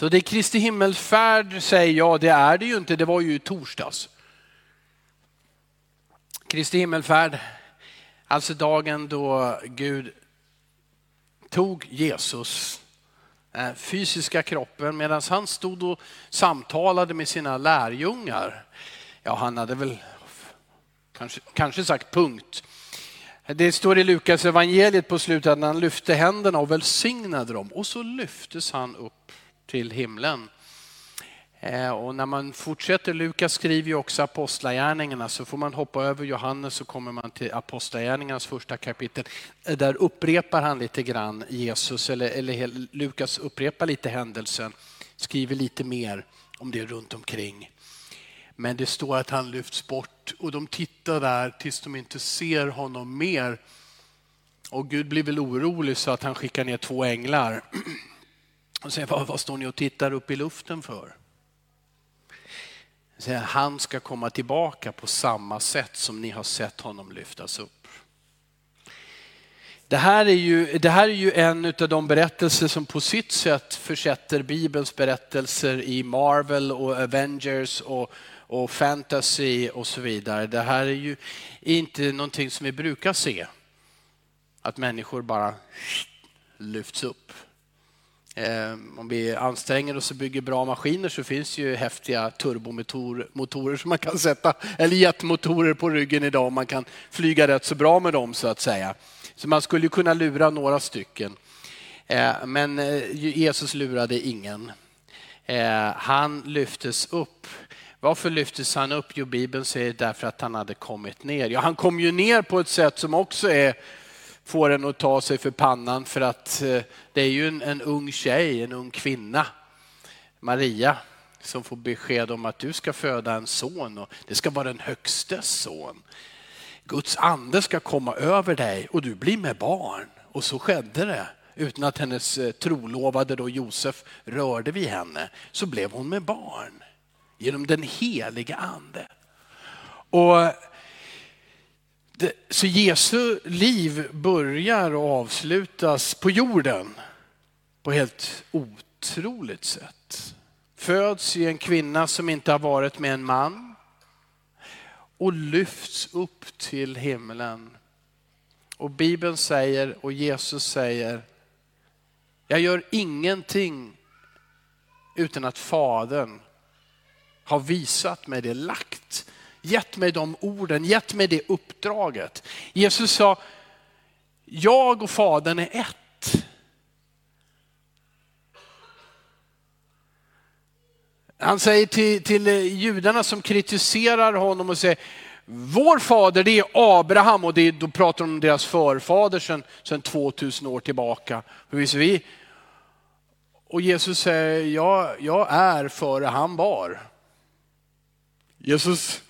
Så det är Kristi himmelsfärd säger jag, det är det ju inte, det var ju i torsdags. Kristi himmelsfärd, alltså dagen då Gud tog Jesus eh, fysiska kroppen medan han stod och samtalade med sina lärjungar. Ja, han hade väl kanske, kanske sagt punkt. Det står i Lukas evangeliet på slutet att han lyfte händerna och välsignade dem och så lyftes han upp till himlen. Eh, och när man fortsätter, Lukas skriver ju också apostlagärningarna, så får man hoppa över Johannes så kommer man till apostlagärningarnas första kapitel. Eh, där upprepar han lite grann Jesus, eller, eller Lukas upprepar lite händelsen, skriver lite mer om det runt omkring. Men det står att han lyfts bort och de tittar där tills de inte ser honom mer. Och Gud blir väl orolig så att han skickar ner två änglar. Och säger, vad, vad står ni och tittar upp i luften för? Han ska komma tillbaka på samma sätt som ni har sett honom lyftas upp. Det här är ju, det här är ju en av de berättelser som på sitt sätt försätter Bibelns berättelser i Marvel och Avengers och, och fantasy och så vidare. Det här är ju inte någonting som vi brukar se. Att människor bara lyfts upp. Eh, om vi anstränger oss och bygger bra maskiner så finns ju häftiga turbomotorer som man kan sätta, eller jetmotorer på ryggen idag och man kan flyga rätt så bra med dem så att säga. Så man skulle kunna lura några stycken. Eh, men eh, Jesus lurade ingen. Han lyftes upp. Varför lyftes han upp? Jo, Bibeln säger därför att han hade kommit ner. Ja, han kom ju ner på ett sätt som också är får en att ta sig för pannan för att eh, det är ju en, en ung tjej, en ung kvinna, Maria, som får besked om att du ska föda en son och det ska vara den högstes son. Guds ande ska komma över dig och du blir med barn. Och så skedde det. Utan att hennes eh, trolovade då Josef rörde vid henne så blev hon med barn genom den heliga ande. Och så Jesu liv börjar och avslutas på jorden på helt otroligt sätt. Föds i en kvinna som inte har varit med en man och lyfts upp till himlen. Och Bibeln säger och Jesus säger, jag gör ingenting utan att Fadern har visat mig det, lagt gett mig de orden, gett mig det uppdraget. Jesus sa, jag och Fadern är ett. Han säger till, till judarna som kritiserar honom och säger, vår fader det är Abraham och det är, då pratar de om deras förfader sedan, sedan 2000 år tillbaka. Vi, och Jesus säger, jag, jag är före han var. Jesus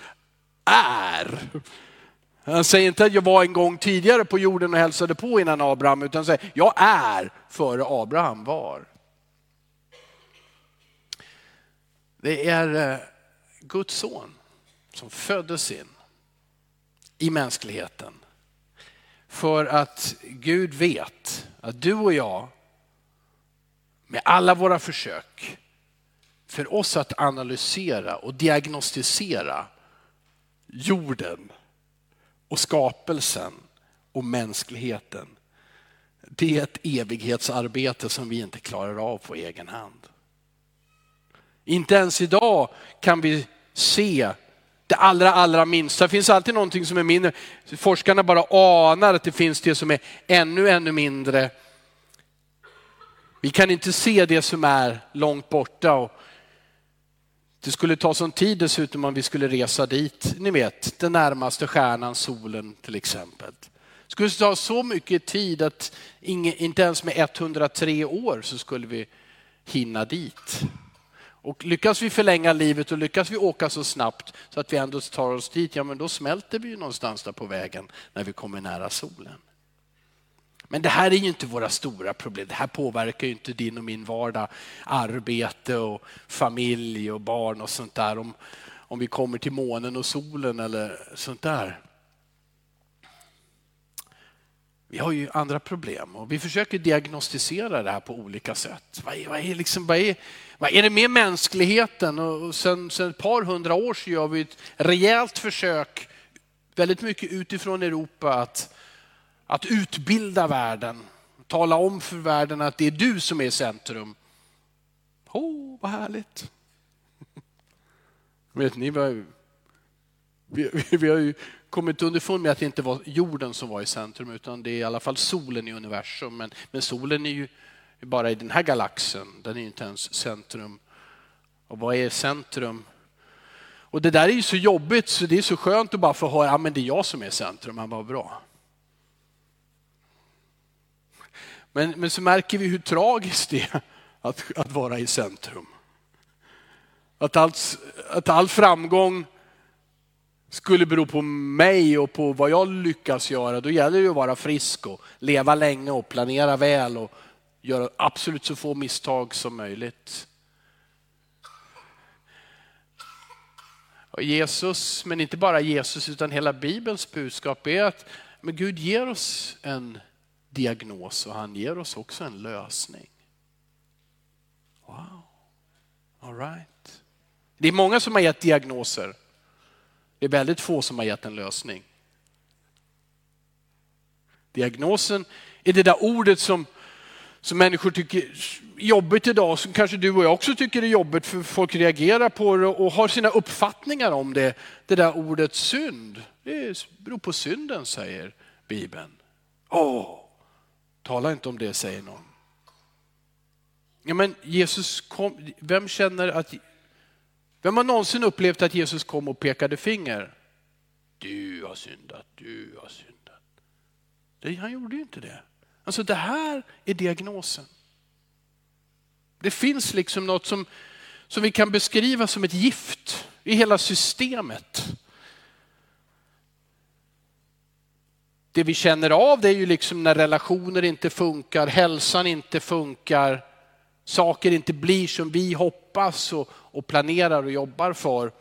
är. Han säger inte att jag var en gång tidigare på jorden och hälsade på innan Abraham, utan säger jag är före Abraham var. Det är eh, Guds son som föddes in i mänskligheten. För att Gud vet att du och jag med alla våra försök för oss att analysera och diagnostisera jorden och skapelsen och mänskligheten. Det är ett evighetsarbete som vi inte klarar av på egen hand. Inte ens idag kan vi se det allra, allra minsta. Det finns alltid någonting som är mindre. Forskarna bara anar att det finns det som är ännu, ännu mindre. Vi kan inte se det som är långt borta och det skulle ta sån tid dessutom om vi skulle resa dit, ni vet, den närmaste stjärnan, solen till exempel. Det skulle ta så mycket tid att inte ens med 103 år så skulle vi hinna dit. Och lyckas vi förlänga livet och lyckas vi åka så snabbt så att vi ändå tar oss dit, ja men då smälter vi ju någonstans där på vägen när vi kommer nära solen. Men det här är ju inte våra stora problem. Det här påverkar ju inte din och min vardag, arbete och familj och barn och sånt där. Om, om vi kommer till månen och solen eller sånt där. vi har ju andra problem och vi försöker diagnostisera det här på olika sätt. Vad är, vad är, liksom, vad är, vad är det med mänskligheten? Och sen, sen ett par hundra år så gör vi ett rejält försök, väldigt mycket utifrån Europa, att, att utbilda världen. Tala om för världen att det är du som är i centrum. Åh, oh, vad härligt. Vet ni vad vi, vi, vi har ju kommit underfund med att det inte var jorden som var i centrum utan det är i alla fall solen i universum. Men, men solen är ju bara i den här galaxen, den är ju inte ens centrum. Och vad är centrum? Och det där är ju så jobbigt så det är så skönt att bara få höra, att men det är jag som är centrum, han var bra. Men, men så märker vi hur tragiskt det är att, att vara i centrum. Att, allt, att all framgång skulle bero på mig och på vad jag lyckas göra, då gäller det att vara frisk och leva länge och planera väl och göra absolut så få misstag som möjligt. Och Jesus, men inte bara Jesus utan hela Bibelns budskap är att men Gud ger oss en diagnos och han ger oss också en lösning. Wow, all right. Det är många som har gett diagnoser. Det är väldigt få som har gett en lösning. Diagnosen är det där ordet som, som människor tycker är jobbigt idag, som kanske du och jag också tycker är jobbigt för folk reagerar på det och har sina uppfattningar om det. Det där ordet synd, det beror på synden säger Bibeln. Åh, tala inte om det säger någon. Ja, men Jesus kom, vem känner att vem har någonsin upplevt att Jesus kom och pekade finger? Du har syndat, du har syndat. Det, han gjorde ju inte det. Alltså det här är diagnosen. Det finns liksom något som, som vi kan beskriva som ett gift i hela systemet. Det vi känner av det är ju liksom när relationer inte funkar, hälsan inte funkar, saker inte blir som vi hoppas och, och planerar och jobbar för.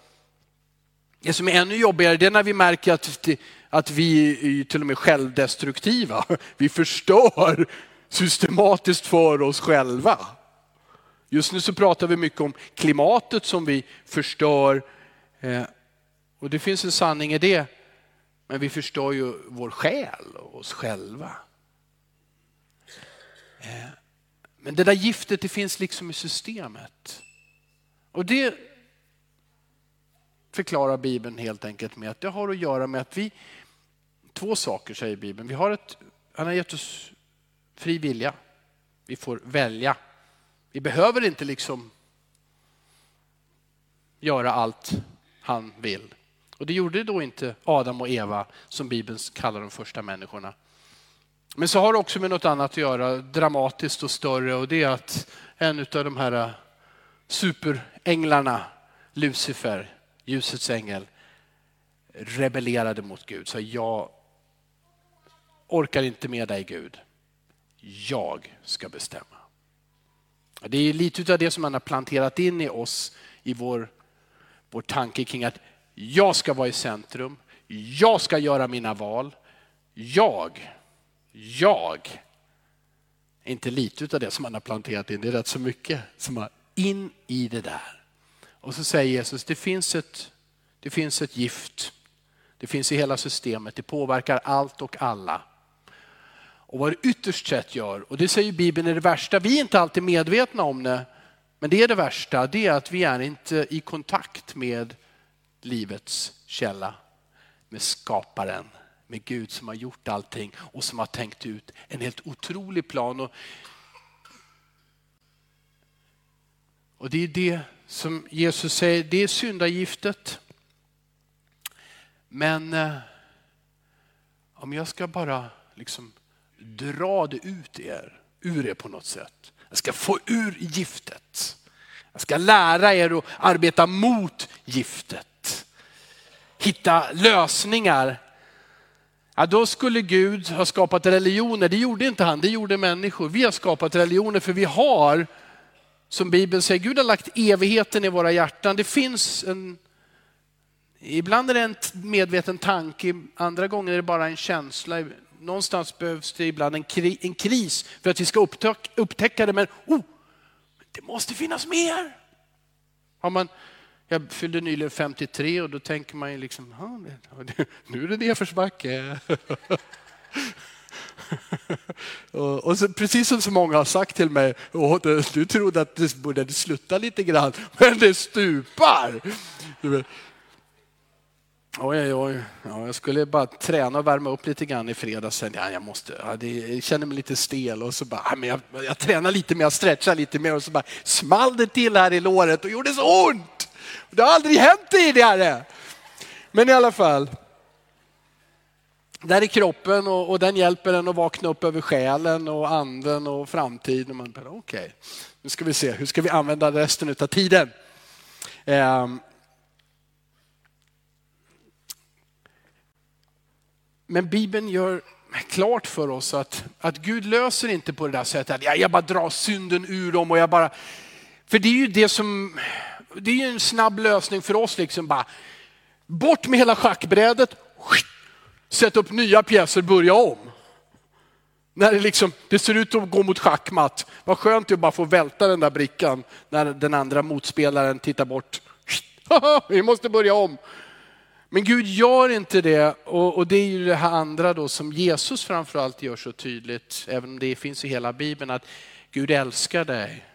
Det som är ännu jobbigare det är när vi märker att, att vi är till och med självdestruktiva. Vi förstör systematiskt för oss själva. Just nu så pratar vi mycket om klimatet som vi förstör. Eh, och det finns en sanning i det. Men vi förstör ju vår själ och oss själva. Eh, men det där giftet det finns liksom i systemet. Och det förklarar Bibeln helt enkelt med att det har att göra med att vi, två saker säger Bibeln. Vi har ett, han har gett oss fri vilja. Vi får välja. Vi behöver inte liksom göra allt han vill. Och det gjorde då inte Adam och Eva som Bibeln kallar de första människorna. Men så har det också med något annat att göra, dramatiskt och större och det är att en av de här eh, superänglarna, Lucifer, ljusets ängel, rebellerade mot Gud. Så jag orkar inte med dig Gud. Jag ska bestämma. Det är lite av det som man har planterat in i oss i vår, vår tanke kring att jag ska vara i centrum. Jag ska göra mina val. Jag, jag. Inte lite av det som man har planterat in, det är rätt så mycket som har in i det där. Och så säger Jesus, det finns ett, det finns ett gift. Det finns i hela systemet, det påverkar allt och alla. Och vad det ytterst sett gör, och det säger Bibeln är det värsta, vi är inte alltid medvetna om det, men det är det värsta, det är att vi är inte i kontakt med livets källa, med skaparen, med Gud som har gjort allting och som har tänkt ut en helt otrolig plan. Och Och det är det som Jesus säger, det är syndagiftet. Men eh, om jag ska bara liksom dra det ut er, ur er på något sätt. Jag ska få ur giftet. Jag ska lära er att arbeta mot giftet. Hitta lösningar. Ja, då skulle Gud ha skapat religioner. Det gjorde inte han, det gjorde människor. Vi har skapat religioner för vi har som Bibeln säger, Gud har lagt evigheten i våra hjärtan. Det finns en, ibland är det en medveten tanke, andra gånger är det bara en känsla. någonstans behövs det ibland en, kri, en kris för att vi ska upptäcka, upptäcka det. Men oh, det måste finnas mer. Har man, jag fyllde nyligen 53 och då tänker man ju liksom, nu är det nedförsbacke. och, och så, precis som så många har sagt till mig, du trodde att det borde sluta lite grann, men det stupar. Oj, oj, oj. Ja, jag skulle bara träna och värma upp lite grann i fredags. Sen, ja, jag, måste, ja, det, jag känner mig lite stel och så bara, ah, men jag, jag tränar lite mer, jag stretchar lite mer och så bara small det till här i låret och gjorde så ont. Det har aldrig hänt tidigare. Men i alla fall. Där är kroppen och, och den hjälper en att vakna upp över själen och anden och framtiden. Okej, okay, nu ska vi se, hur ska vi använda resten av tiden? Um, Men Bibeln gör klart för oss att, att Gud löser inte på det där sättet att jag, jag bara drar synden ur dem och jag bara... För det är ju det som, det är ju en snabb lösning för oss liksom bara, bort med hela schackbrädet, sätt upp nya pjäser, börja om. När det, liksom, det ser ut att gå mot schackmatt, vad skönt det är att bara få välta den där brickan när den andra motspelaren tittar bort. Vi måste börja om. Men Gud gör inte det och, och, det är ju det här andra då som Jesus framförallt gör så tydligt, även om det finns i hela Bibeln, att Gud älskar dig.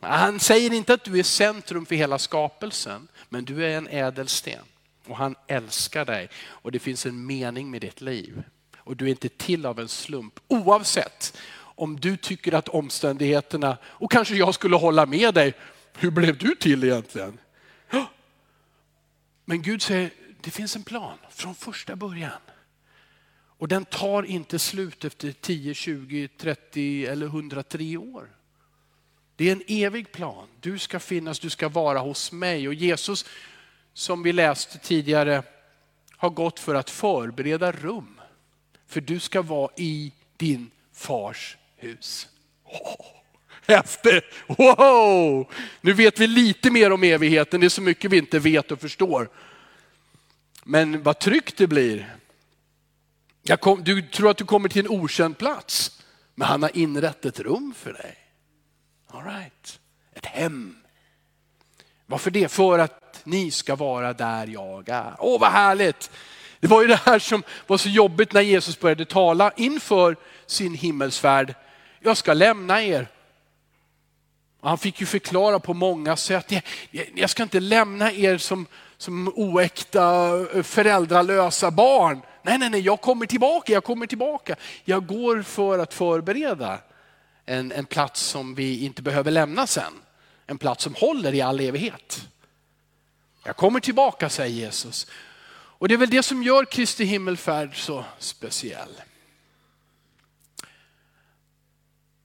Han säger inte att du är centrum för hela skapelsen, men du är en ädelsten och han älskar dig och det finns en mening med ditt liv. Och du är inte till av en slump oavsett om du tycker att omständigheterna, och kanske jag skulle hålla med dig, hur blev du till egentligen? Men Gud säger, det finns en plan från första början. Och den tar inte slut efter 10, 20, 30 eller 103 år. Det är en evig plan. Du ska finnas, du ska vara hos mig. Och Jesus, som vi läste tidigare, har gått för att förbereda rum. För du ska vara i din fars hus. Oh, häftigt! Wow! Nu vet vi lite mer om evigheten, det är så mycket vi inte vet och förstår. Men vad tryggt det blir. Kom, du tror att du kommer till en okänd plats, men han har inrett ett rum för dig. All right. Ett hem. Varför det? För att ni ska vara där jag är. Åh vad härligt! Det var ju det här som var så jobbigt när Jesus började tala inför sin himmelsfärd. Jag ska lämna er. Han fick ju förklara på många sätt. Jag ska inte lämna er som, som oäkta föräldralösa barn. Nej, nej, nej, jag kommer tillbaka, jag kommer tillbaka. Jag går för att förbereda en, en plats som vi inte behöver lämna sen. En plats som håller i all evighet. Jag kommer tillbaka, säger Jesus. Och det är väl det som gör Kristi himmelfärd så speciell.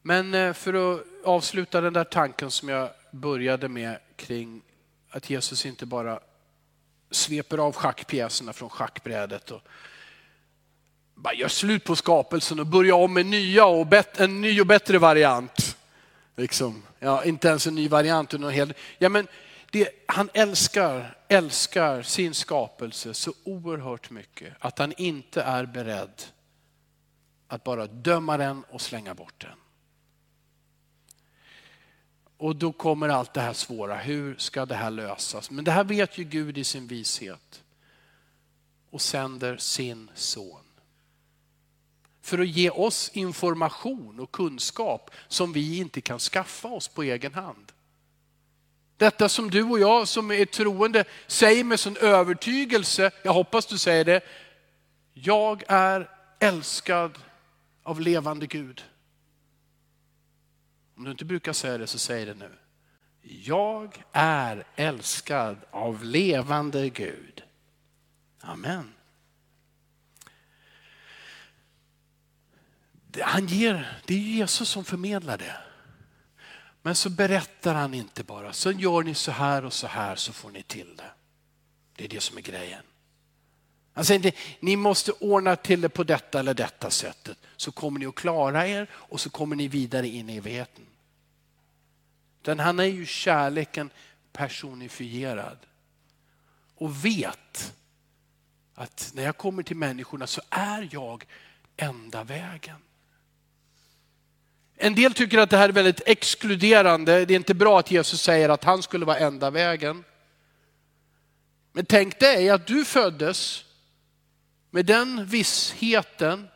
Men eh, för att avsluta den där tanken som jag började med kring att Jesus inte bara sveper av schackpjäserna från schackbrädet och bara gör slut på skapelsen och börjar om med nya och bet, en ny och bättre variant. Liksom. Ja, inte ens en ny variant. Utan hel, ja, men det, han älskar, älskar sin skapelse så oerhört mycket att han inte är beredd att bara döma den och slänga bort den. Och då kommer allt det här svåra. Hur ska det här lösas? Men det här vet ju Gud i sin vishet. Och sänder sin son. För att ge oss information och kunskap som vi inte kan skaffa oss på egen hand. Detta som du och jag som är troende säger med sån övertygelse, jag hoppas du säger det. Jag är älskad av levande Gud. Om du inte brukar säga det så säg det nu. Jag är älskad av levande Gud. Amen. Han ger, det är Jesus som förmedlar det. Men så berättar han inte bara, så gör ni så här och så här så får ni till det. Det är det som är grejen. Han säger inte, ni måste ordna till det på detta eller detta sättet så kommer ni att klara er och så kommer ni vidare in i evigheten. Den han är ju kärleken personifierad och vet Att när jag kommer till människorna så är jag enda vägen. En del tycker att det här är väldigt exkluderande. Det är inte bra att Jesus säger att han skulle vara enda vägen. Men tänk dig att du föddes med den vissheten,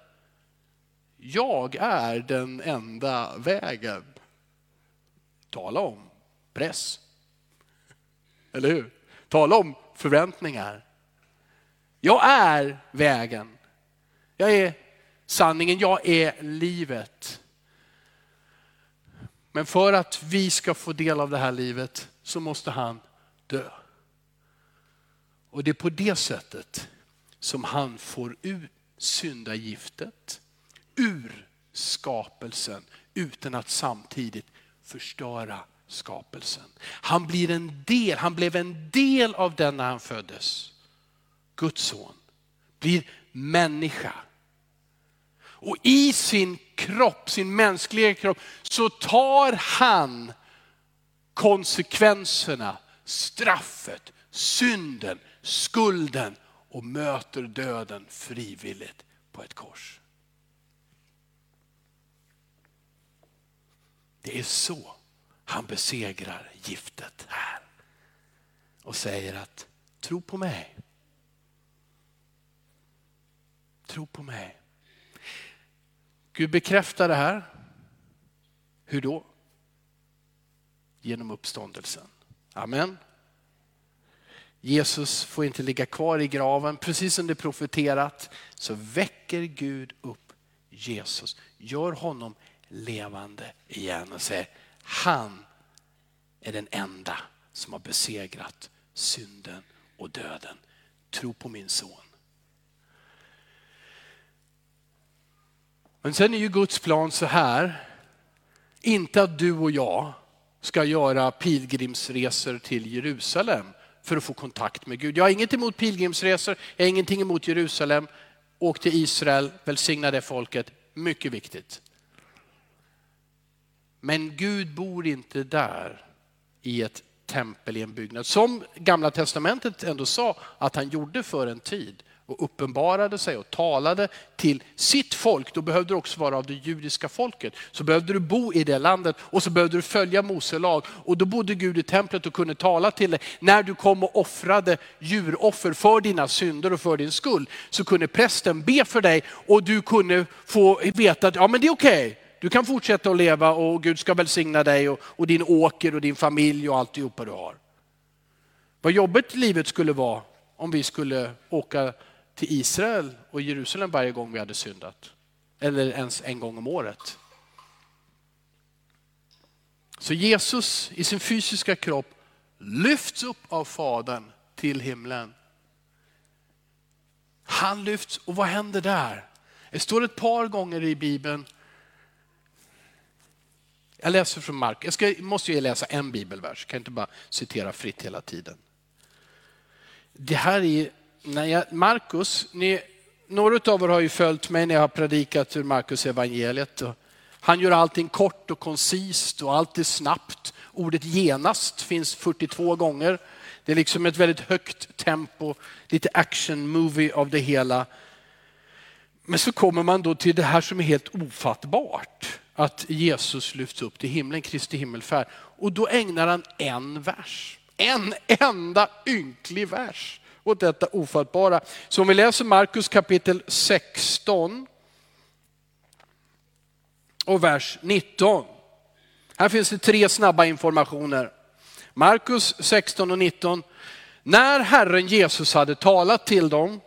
jag är den enda vägen. Tala om press. Eller hur? Tala om förväntningar. Jag är vägen. Jag är sanningen, jag är livet. Men för att vi ska få del av det här livet så måste han dö. Och det är på det sättet som han får ut syndagiftet ur skapelsen utan att samtidigt förstöra skapelsen. Han blir en del, han blev en del av den när han föddes. Guds son blir människa. Och i sin kropp, sin mänskliga kropp, så tar han konsekvenserna, straffet, synden, skulden och möter döden frivilligt på ett kors. Det är så han besegrar giftet här och säger att tro på mig. Tro på mig. Gud bekräftar det här. Hur då? Genom uppståndelsen. Amen. Jesus får inte ligga kvar i graven. Precis som det profeterat så väcker Gud upp Jesus, gör honom levande igen och säger han är den enda som har besegrat synden och döden. Tro på min son. Men sen är ju Guds plan så här, inte att du och jag ska göra pilgrimsresor till Jerusalem för att få kontakt med Gud. Jag har inget emot pilgrimsresor, jag har ingenting emot Jerusalem. Åk till Israel, välsigna det folket, mycket viktigt. Men Gud bor inte där i ett tempel i en byggnad. Som gamla testamentet ändå sa att han gjorde för en tid och uppenbarade sig och talade till sitt folk, då behövde du också vara av det judiska folket. Så behövde du bo i det landet och så behövde du följa Mose lag. Och då bodde Gud i templet och kunde tala till dig. När du kom och offrade djuroffer för dina synder och för din skull så kunde prästen be för dig och du kunde få veta att ja, men det är okej. Okay. Du kan fortsätta att leva och Gud ska välsigna dig och, och din åker och din familj och alltihopa du har. Vad jobbigt livet skulle vara om vi skulle åka till Israel och Jerusalem varje gång vi hade syndat. Eller ens en gång om året. Så Jesus i sin fysiska kropp lyfts upp av Fadern till himlen. Han lyfts och vad händer där? Det står ett par gånger i Bibeln. Jag läser från Mark. Jag ska, måste ju läsa en bibelvers, jag kan inte bara citera fritt hela tiden. Det här är när jag, Markus, ni, några av er har ju följt mig när jag har predikat ur Markus evangeliet. Han gör allting kort och koncist och allt är snabbt. Ordet genast finns 42 gånger. Det är liksom ett väldigt högt tempo, lite action movie av det hela. Men så kommer man då till det här som är helt ofattbart. Att Jesus lyfts upp till himlen, Kristi himmelfärd. Och då ägnar han en vers. En enda ynklig vers åt detta ofattbara. Så om vi läser Markus kapitel 16 och vers 19. Här finns det tre snabba informationer. Markus 16 och 19. När Herren Jesus hade talat till dem,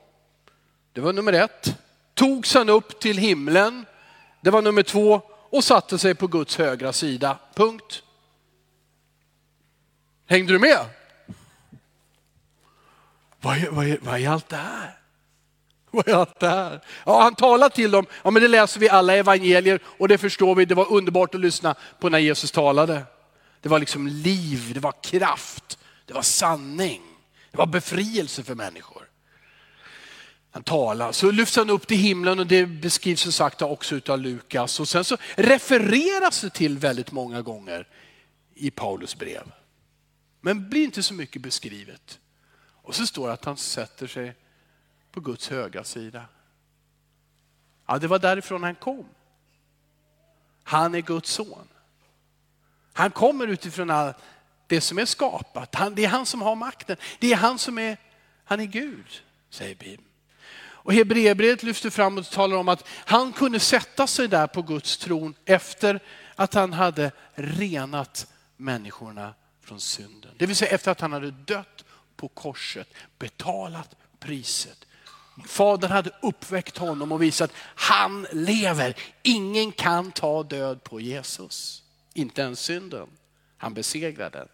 det var nummer ett, togs han upp till himlen, det var nummer två, och satte sig på Guds högra sida. Punkt. Hängde du med? Vad är, vad, är, vad är allt det här? Vad är allt det här? Ja, han talar till dem, ja, men det läser vi alla evangelier och det förstår vi, det var underbart att lyssna på när Jesus talade. Det var liksom liv, det var kraft, det var sanning, det var befrielse för människor. Han talar, så lyfts han upp till himlen och det beskrivs som sagt också av Lukas. Och sen så refereras det till väldigt många gånger i Paulus brev. Men blir inte så mycket beskrivet. Och så står det att han sätter sig på Guds högra sida. Ja, det var därifrån han kom. Han är Guds son. Han kommer utifrån all det som är skapat. Han, det är han som har makten. Det är han som är, han är Gud, säger Bibeln. Och Hebreerbrevet lyfter fram och talar om att han kunde sätta sig där på Guds tron efter att han hade renat människorna från synden. Det vill säga efter att han hade dött på korset, betalat priset. Fadern hade uppväckt honom och visat att han lever. Ingen kan ta död på Jesus. Inte ens synden. Han besegrar den.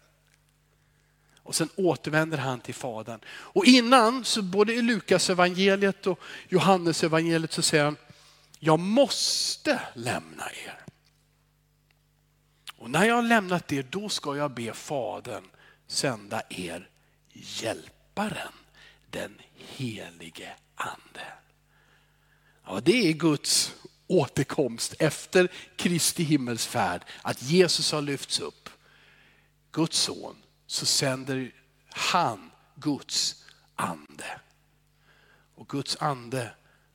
Och sen återvänder han till Fadern. Och innan, så både i Lukas evangeliet och Johannes evangeliet så säger han, jag måste lämna er. Och när jag har lämnat er, då ska jag be Fadern sända er hjälparen, den helige ande. Ja, det är Guds återkomst efter Kristi himmelsfärd, att Jesus har lyfts upp. Guds son, så sänder han Guds ande. Och Guds ande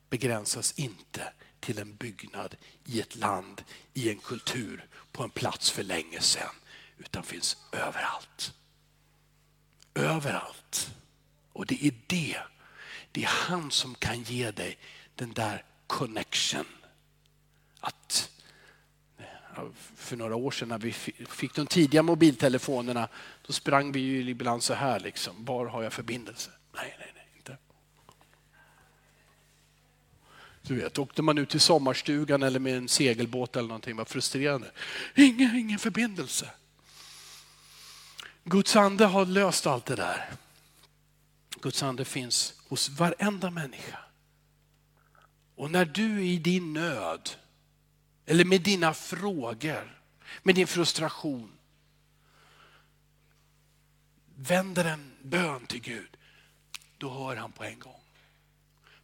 begränsas inte till en byggnad i ett land, i en kultur, på en plats för länge sedan, utan finns överallt. Överallt. Och det är det, det är han som kan ge dig den där connection. Att för några år sedan när vi fick de tidiga mobiltelefonerna, då sprang vi ju ibland så här liksom, var har jag förbindelse? Nej, nej, nej, inte. Du vet, åkte man ut till sommarstugan eller med en segelbåt eller någonting, var frustrerande. Ingen, ingen förbindelse. Guds ande har löst allt det där. Guds ande finns hos varenda människa. Och när du i din nöd eller med dina frågor, med din frustration. Vänder en bön till Gud, då hör han på en gång.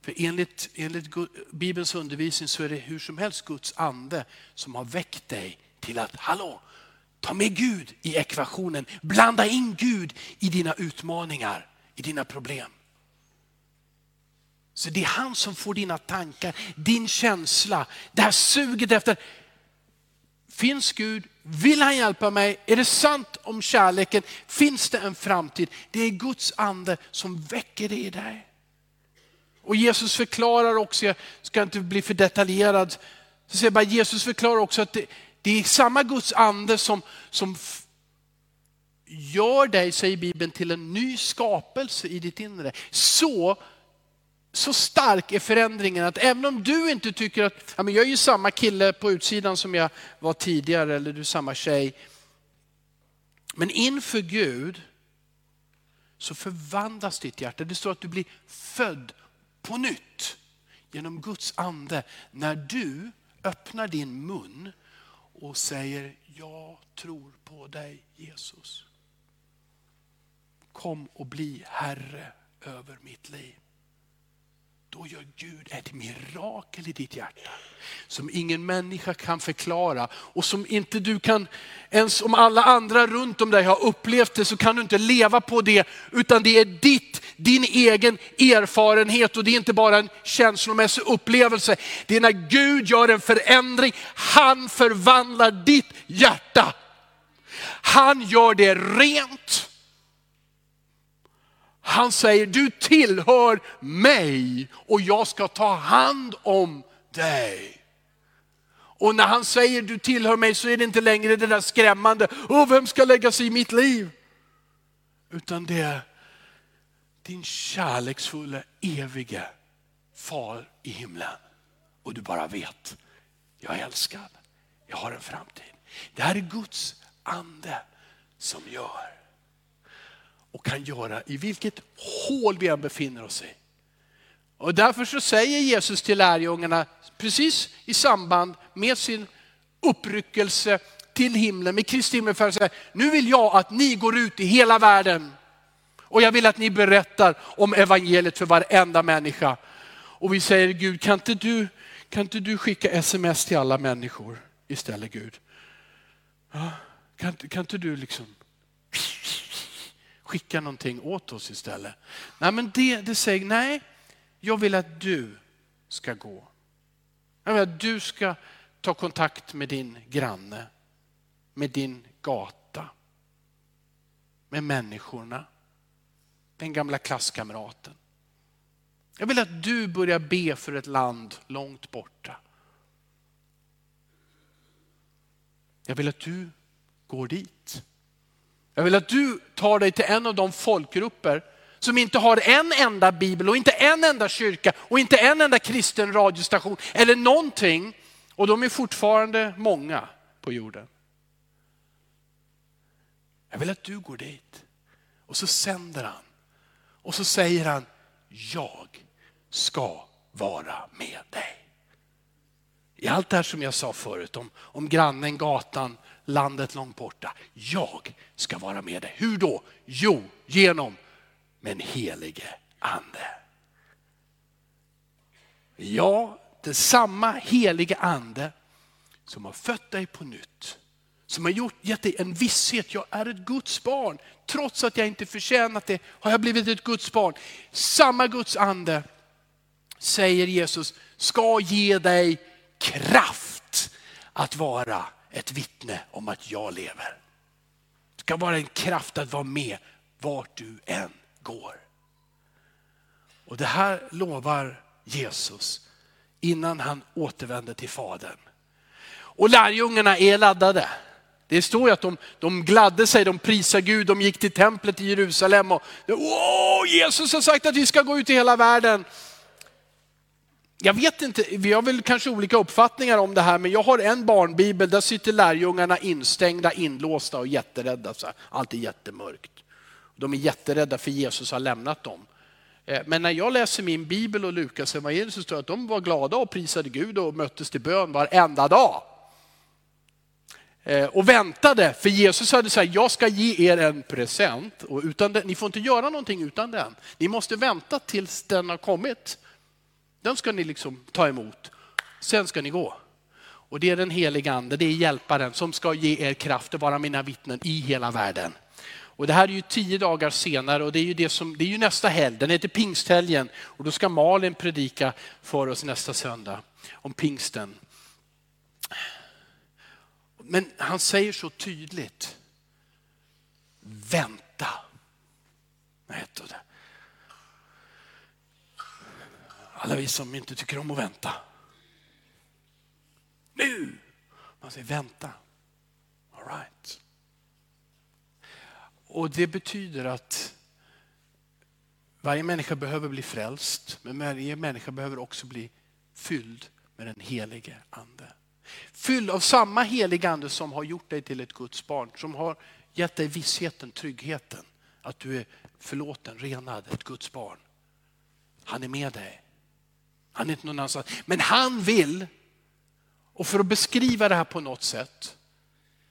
För enligt, enligt Bibelns undervisning så är det hur som helst Guds ande som har väckt dig till att, hallå, ta med Gud i ekvationen. Blanda in Gud i dina utmaningar, i dina problem. Så det är han som får dina tankar, din känsla, det här suget efter, finns Gud? Vill han hjälpa mig? Är det sant om kärleken? Finns det en framtid? Det är Guds ande som väcker det i dig. Och Jesus förklarar också, jag ska inte bli för detaljerad, så säger bara, Jesus förklarar också att det, det är samma Guds ande som, som gör dig, säger Bibeln, till en ny skapelse i ditt inre. Så så stark är förändringen att även om du inte tycker att ja, men jag är ju samma kille på utsidan som jag var tidigare eller du är samma tjej. Men inför Gud så förvandlas ditt hjärta. Det står att du blir född på nytt genom Guds ande när du öppnar din mun och säger jag tror på dig Jesus. Kom och bli Herre över mitt liv då gör Gud ett mirakel i ditt hjärta. Som ingen människa kan förklara och som inte du kan, ens om alla andra runt om dig har upplevt det så kan du inte leva på det. Utan det är ditt, din egen erfarenhet och det är inte bara en känslomässig upplevelse. Det är när Gud gör en förändring, han förvandlar ditt hjärta. Han gör det rent. Han säger, du tillhör mig och jag ska ta hand om dig. Och när han säger du tillhör mig så är det inte längre det där skrämmande, Åh, vem ska lägga sig i mitt liv? Utan det är din kärleksfulla, evige far i himlen. Och du bara vet, jag är älskad, jag har en framtid. Det här är Guds ande som gör och kan göra i vilket hål vi än befinner oss i. Och därför så säger Jesus till lärjungarna, precis i samband med sin uppryckelse till himlen, med Kristi himmelfärd, nu vill jag att ni går ut i hela världen och jag vill att ni berättar om evangeliet för varenda människa. Och vi säger Gud, kan inte du, kan inte du skicka sms till alla människor istället Gud? Ja, kan, kan inte du liksom skicka någonting åt oss istället. Nej, men det, det säger nej. jag vill att du ska gå. Jag vill att du ska ta kontakt med din granne, med din gata, med människorna, den gamla klasskamraten. Jag vill att du börjar be för ett land långt borta. Jag vill att du går dit. Jag vill att du tar dig till en av de folkgrupper som inte har en enda bibel och inte en enda kyrka och inte en enda kristen radiostation eller någonting. Och de är fortfarande många på jorden. Jag vill att du går dit. Och så sänder han. Och så säger han, jag ska vara med dig. I allt det här som jag sa förut om, om grannen, gatan, landet långt borta. Jag ska vara med dig. Hur då? Jo, genom min helige ande. Ja, det är samma helige ande som har fött dig på nytt. Som har gjort, gett dig en visshet, jag är ett Guds barn. Trots att jag inte förtjänat det har jag blivit ett Guds barn. Samma Guds ande, säger Jesus, ska ge dig kraft att vara ett vittne om att jag lever. Det ska vara en kraft att vara med vart du än går. Och det här lovar Jesus innan han återvänder till Fadern. Och lärjungarna är laddade. Det står ju att de, de gladde sig, de prisade Gud, de gick till templet i Jerusalem och Åh, Jesus har sagt att vi ska gå ut i hela världen. Jag vet inte, vi har väl kanske olika uppfattningar om det här, men jag har en barnbibel, där sitter lärjungarna instängda, inlåsta och jätterädda. Så här. Allt är jättemörkt. De är jätterädda för Jesus har lämnat dem. Eh, men när jag läser min bibel och Lukas evangeliet så står det att de var glada och prisade Gud och möttes till bön varenda dag. Eh, och väntade, för Jesus hade sagt, jag ska ge er en present. Och utan den, ni får inte göra någonting utan den. Ni måste vänta tills den har kommit. Den ska ni liksom ta emot. Sen ska ni gå. Och det är den helige ande, det är hjälparen som ska ge er kraft att vara mina vittnen i hela världen. Och det här är ju tio dagar senare och det är ju, det som, det är ju nästa helg, den heter pingsthelgen. Och då ska Malin predika för oss nästa söndag om pingsten. Men han säger så tydligt, vänta. Vad heter det? Alla vi som inte tycker om att vänta. Nu! Man säger vänta. All right. Och det betyder att varje människa behöver bli frälst, men varje människa behöver också bli fylld med den helige ande. Fylld av samma helige ande som har gjort dig till ett Guds barn, som har gett dig vissheten, tryggheten, att du är förlåten, renad, ett Guds barn. Han är med dig. Han är inte någon annanstans. Men han vill, och för att beskriva det här på något sätt,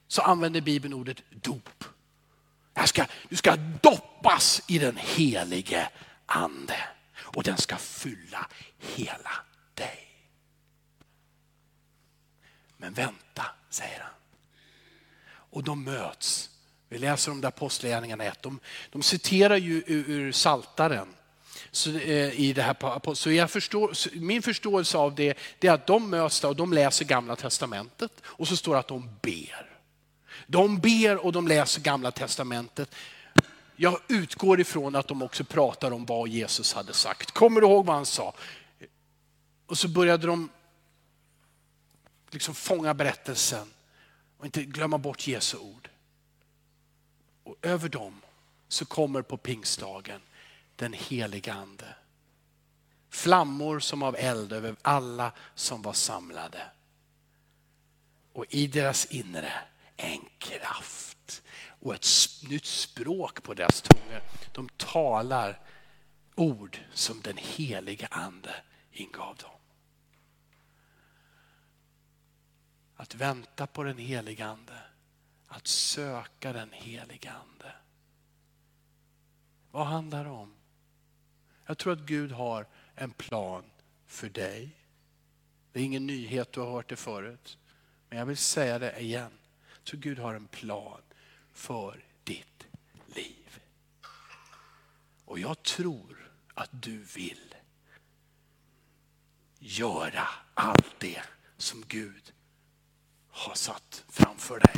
så använder Bibeln ordet dop. Ska, du ska doppas i den helige ande och den ska fylla hela dig. Men vänta, säger han. Och de möts. Vi läser om det Apostlagärningarna 1. De, de citerar ju ur, ur Saltaren. Så, eh, i det här, så jag förstår, min förståelse av det, det är att de möts och de läser gamla testamentet och så står det att de ber. De ber och de läser gamla testamentet. Jag utgår ifrån att de också pratar om vad Jesus hade sagt. Kommer du ihåg vad han sa? Och så började de liksom fånga berättelsen och inte glömma bort Jesu ord. Och över dem så kommer på pingstdagen den heliga ande. Flammor som av eld över alla som var samlade. Och i deras inre en kraft och ett nytt språk på deras tungor. De talar ord som den heliga ande ingav dem. Att vänta på den heliga ande, att söka den heliga ande. Vad handlar det om? Jag tror att Gud har en plan för dig. Det är ingen nyhet, du har hört det förut. Men jag vill säga det igen. Så Gud har en plan för ditt liv. Och jag tror att du vill göra allt det som Gud har satt framför dig.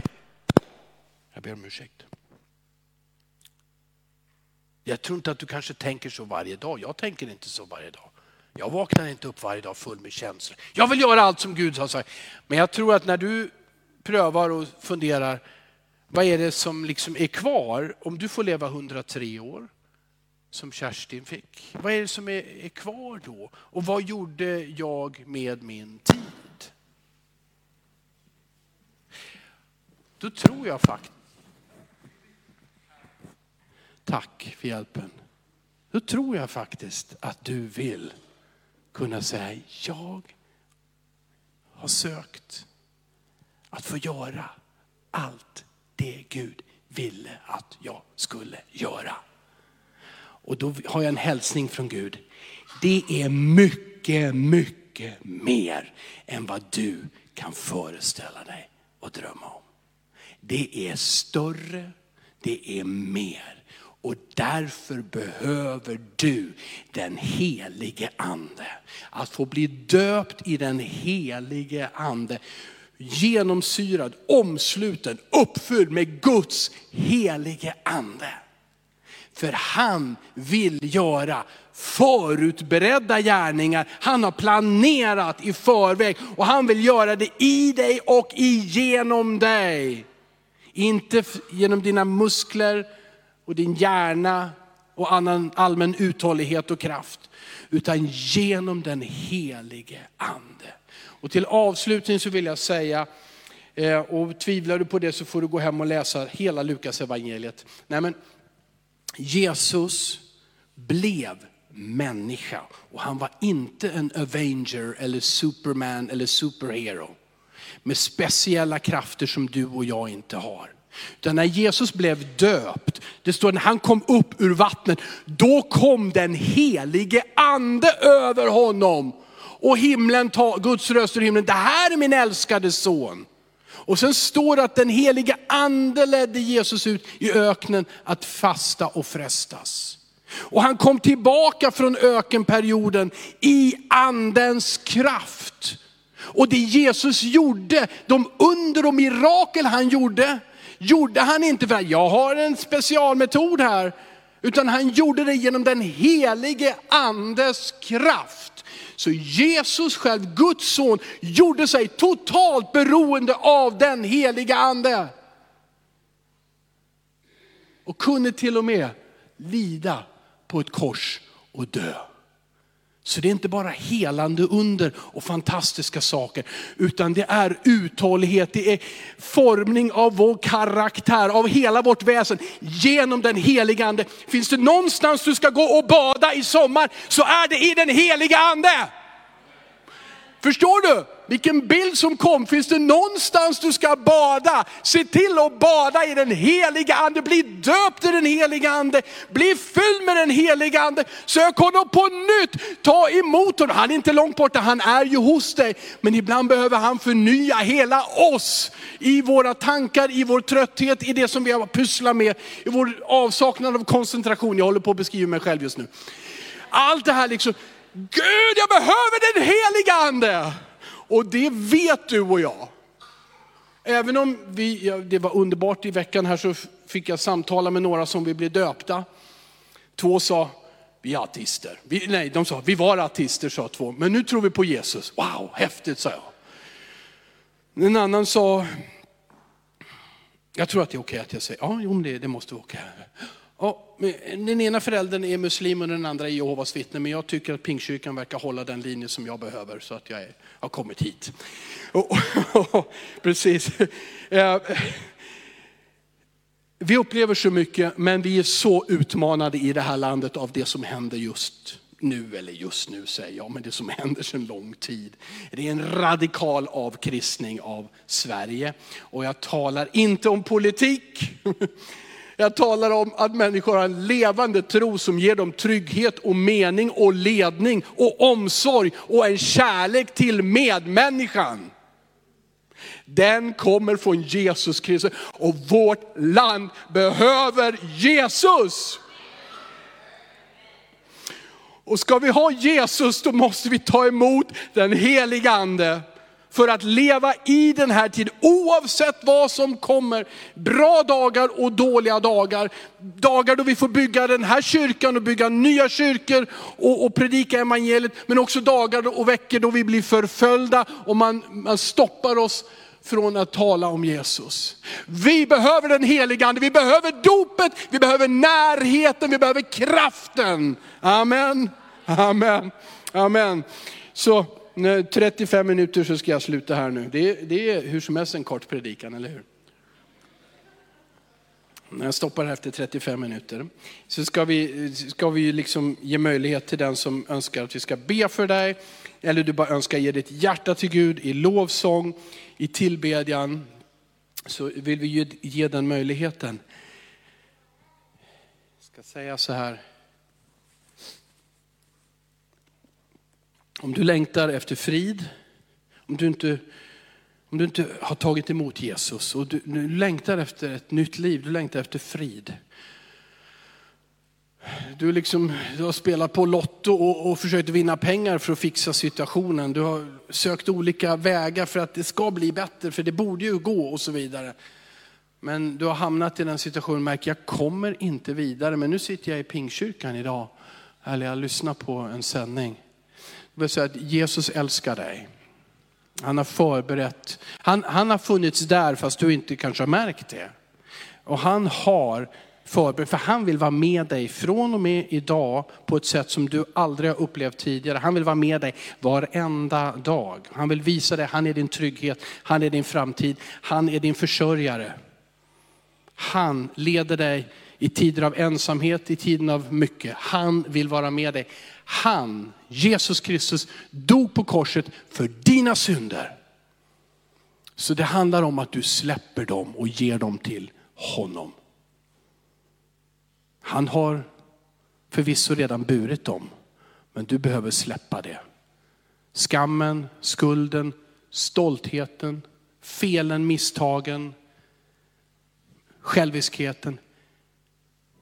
Jag ber om ursäkt. Jag tror inte att du kanske tänker så varje dag. Jag tänker inte så varje dag. Jag vaknar inte upp varje dag full med känslor. Jag vill göra allt som Gud har sagt. Men jag tror att när du prövar och funderar, vad är det som liksom är kvar om du får leva 103 år? Som Kerstin fick. Vad är det som är, är kvar då? Och vad gjorde jag med min tid? Då tror jag faktiskt, tack för hjälpen. Då tror jag faktiskt att du vill kunna säga, jag har sökt att få göra allt det Gud ville att jag skulle göra. Och då har jag en hälsning från Gud. Det är mycket, mycket mer än vad du kan föreställa dig och drömma om. Det är större, det är mer. Och därför behöver du den helige ande. Att få bli döpt i den helige ande. Genomsyrad, omsluten, uppfylld med Guds helige ande. För han vill göra förutberedda gärningar. Han har planerat i förväg och han vill göra det i dig och igenom dig. Inte genom dina muskler och din hjärna och annan allmän uthållighet och kraft. Utan genom den helige ande. Och till avslutning så vill jag säga, eh, och tvivlar du på det så får du gå hem och läsa hela Lukas evangeliet. Nej, men Jesus blev människa och han var inte en Avenger eller Superman eller superhero med speciella krafter som du och jag inte har. Utan när Jesus blev döpt, det står när han kom upp ur vattnet, då kom den helige ande över honom. Och himlen, Guds röst ur himlen, det här är min älskade son. Och sen står det att den helige ande ledde Jesus ut i öknen att fasta och frestas. Och han kom tillbaka från ökenperioden i andens kraft. Och det Jesus gjorde, de under och mirakel han gjorde, gjorde han inte för att jag har en specialmetod här. Utan han gjorde det genom den helige andes kraft. Så Jesus själv, Guds son, gjorde sig totalt beroende av den heliga ande. Och kunde till och med lida på ett kors och dö. Så det är inte bara helande under och fantastiska saker, utan det är uthållighet, det är formning av vår karaktär, av hela vårt väsen genom den heliga ande. Finns det någonstans du ska gå och bada i sommar så är det i den heliga ande. Förstår du? Vilken bild som kom. Finns det någonstans du ska bada? Se till att bada i den heliga ande. Bli döpt i den heliga ande. Bli fylld med den heliga ande. Sök honom på nytt. Ta emot honom. Han är inte långt borta, han är ju hos dig. Men ibland behöver han förnya hela oss. I våra tankar, i vår trötthet, i det som vi har pysslat med. I vår avsaknad av koncentration. Jag håller på att beskriva mig själv just nu. Allt det här liksom, Gud jag behöver den heliga ande. Och det vet du och jag. Även om vi, ja, det var underbart i veckan här så fick jag samtala med några som vill bli döpta. Två sa, vi är artister. Vi, nej, de sa, vi var artister sa två, men nu tror vi på Jesus. Wow, häftigt sa jag. En annan sa, jag tror att det är okej att jag säger, ja, jo, det, det måste vara okej. Ja, den ena föräldern är muslim och den andra är Jehovas vittne. Men jag tycker att Pingstkyrkan verkar hålla den linje som jag behöver så att jag är, har kommit hit. Och, precis. Eh, vi upplever så mycket men vi är så utmanade i det här landet av det som händer just nu, eller just nu säger jag, men det som händer sedan lång tid. Det är en radikal avkristning av Sverige. Och jag talar inte om politik. Jag talar om att människor har en levande tro som ger dem trygghet och mening och ledning och omsorg och en kärlek till medmänniskan. Den kommer från Jesus Kristus och vårt land behöver Jesus. Och ska vi ha Jesus då måste vi ta emot den heliga ande för att leva i den här tiden, oavsett vad som kommer. Bra dagar och dåliga dagar. Dagar då vi får bygga den här kyrkan och bygga nya kyrkor och, och predika evangeliet. Men också dagar och veckor då vi blir förföljda och man, man stoppar oss från att tala om Jesus. Vi behöver den heliga ande, vi behöver dopet, vi behöver närheten, vi behöver kraften. Amen, amen, amen. Så 35 minuter så ska jag sluta här nu. Det är, det är hur som helst en kort predikan, eller hur? När jag stoppar här efter 35 minuter så ska vi, ska vi liksom ge möjlighet till den som önskar att vi ska be för dig. Eller du bara önskar ge ditt hjärta till Gud i lovsång, i tillbedjan. Så vill vi ge, ge den möjligheten. Jag ska säga så här. Om du längtar efter frid, om du inte, om du inte har tagit emot Jesus och du, du längtar efter ett nytt liv, du längtar efter frid. Du, liksom, du har spelat på Lotto och, och försökt vinna pengar för att fixa situationen. Du har sökt olika vägar för att det ska bli bättre, för det borde ju gå och så vidare. Men du har hamnat i den situationen, märker jag kommer inte vidare. Men nu sitter jag i Pingkyrkan idag, eller jag lyssnar på en sändning. Jag vill säga att Jesus älskar dig. Han har förberett, han, han har funnits där fast du inte kanske har märkt det. Och han har förberett, för han vill vara med dig från och med idag på ett sätt som du aldrig har upplevt tidigare. Han vill vara med dig varenda dag. Han vill visa dig, han är din trygghet, han är din framtid, han är din försörjare. Han leder dig i tider av ensamhet, i tiden av mycket. Han vill vara med dig. Han, Jesus Kristus, dog på korset för dina synder. Så det handlar om att du släpper dem och ger dem till honom. Han har förvisso redan burit dem, men du behöver släppa det. Skammen, skulden, stoltheten, felen, misstagen, själviskheten.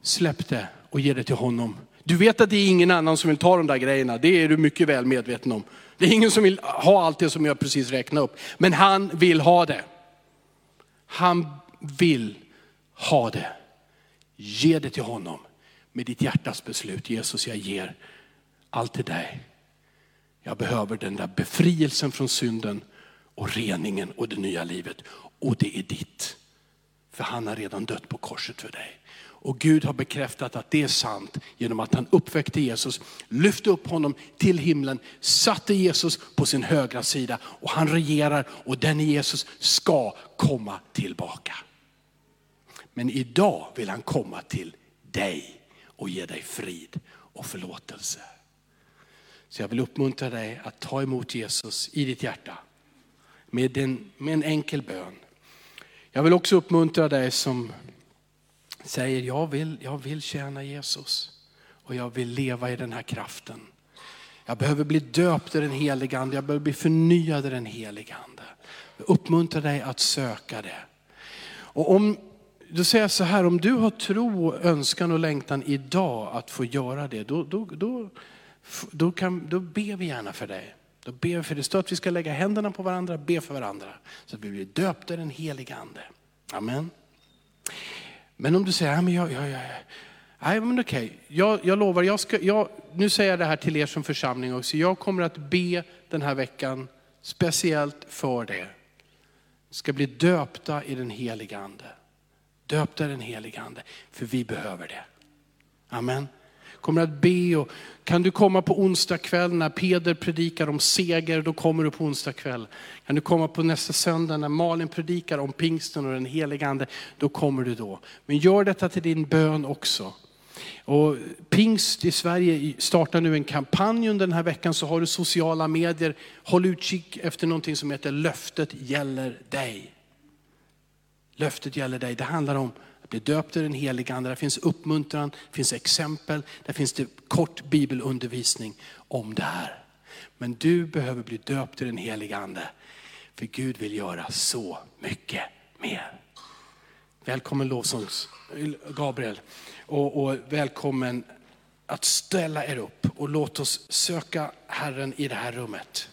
Släpp det och ge det till honom. Du vet att det är ingen annan som vill ta de där grejerna, det är du mycket väl medveten om. Det är ingen som vill ha allt det som jag precis räknade upp. Men han vill ha det. Han vill ha det. Ge det till honom med ditt hjärtas beslut. Jesus, jag ger allt till dig. Jag behöver den där befrielsen från synden och reningen och det nya livet. Och det är ditt. För han har redan dött på korset för dig. Och Gud har bekräftat att det är sant genom att han uppväckte Jesus, lyfte upp honom till himlen, satte Jesus på sin högra sida och han regerar och den Jesus ska komma tillbaka. Men idag vill han komma till dig och ge dig frid och förlåtelse. Så jag vill uppmuntra dig att ta emot Jesus i ditt hjärta med en, med en enkel bön. Jag vill också uppmuntra dig som säger jag vill, jag vill tjäna Jesus och jag vill leva i den här kraften. Jag behöver bli döpt i den helige ande, jag behöver bli förnyad i den helige ande. Jag uppmuntrar dig att söka det. Och om, då säger jag så här, om du har tro, önskan och längtan idag att få göra det, då, då, då, då, kan, då ber vi gärna för dig. Då ber vi för det står att vi ska lägga händerna på varandra, be för varandra. Så att vi blir döpta i den helige ande. Amen. Men om du säger, ja, men jag, jag, jag, nej men okej, jag, jag lovar, jag ska, jag, nu säger jag det här till er som församling också. Jag kommer att be den här veckan speciellt för det. Ska bli döpta i den heliga ande. Döpta i den heliga ande, för vi behöver det. Amen kommer att be. Och kan du komma på onsdag kväll när Peder predikar om seger, då kommer du på onsdag kväll. Kan du komma på nästa söndag när Malin predikar om pingsten och den helige ande, då kommer du då. Men gör detta till din bön också. Och Pingst i Sverige startar nu en kampanj under den här veckan, så har du sociala medier. Håll utkik efter någonting som heter Löftet gäller dig. Löftet gäller dig. Det handlar om bli döpt i den heliga ande. Där finns uppmuntran, det finns exempel, där finns det kort bibelundervisning om det här. Men du behöver bli döpt i den heliga ande. För Gud vill göra så mycket mer. Välkommen lovsångs Gabriel och, och välkommen att ställa er upp och låt oss söka Herren i det här rummet.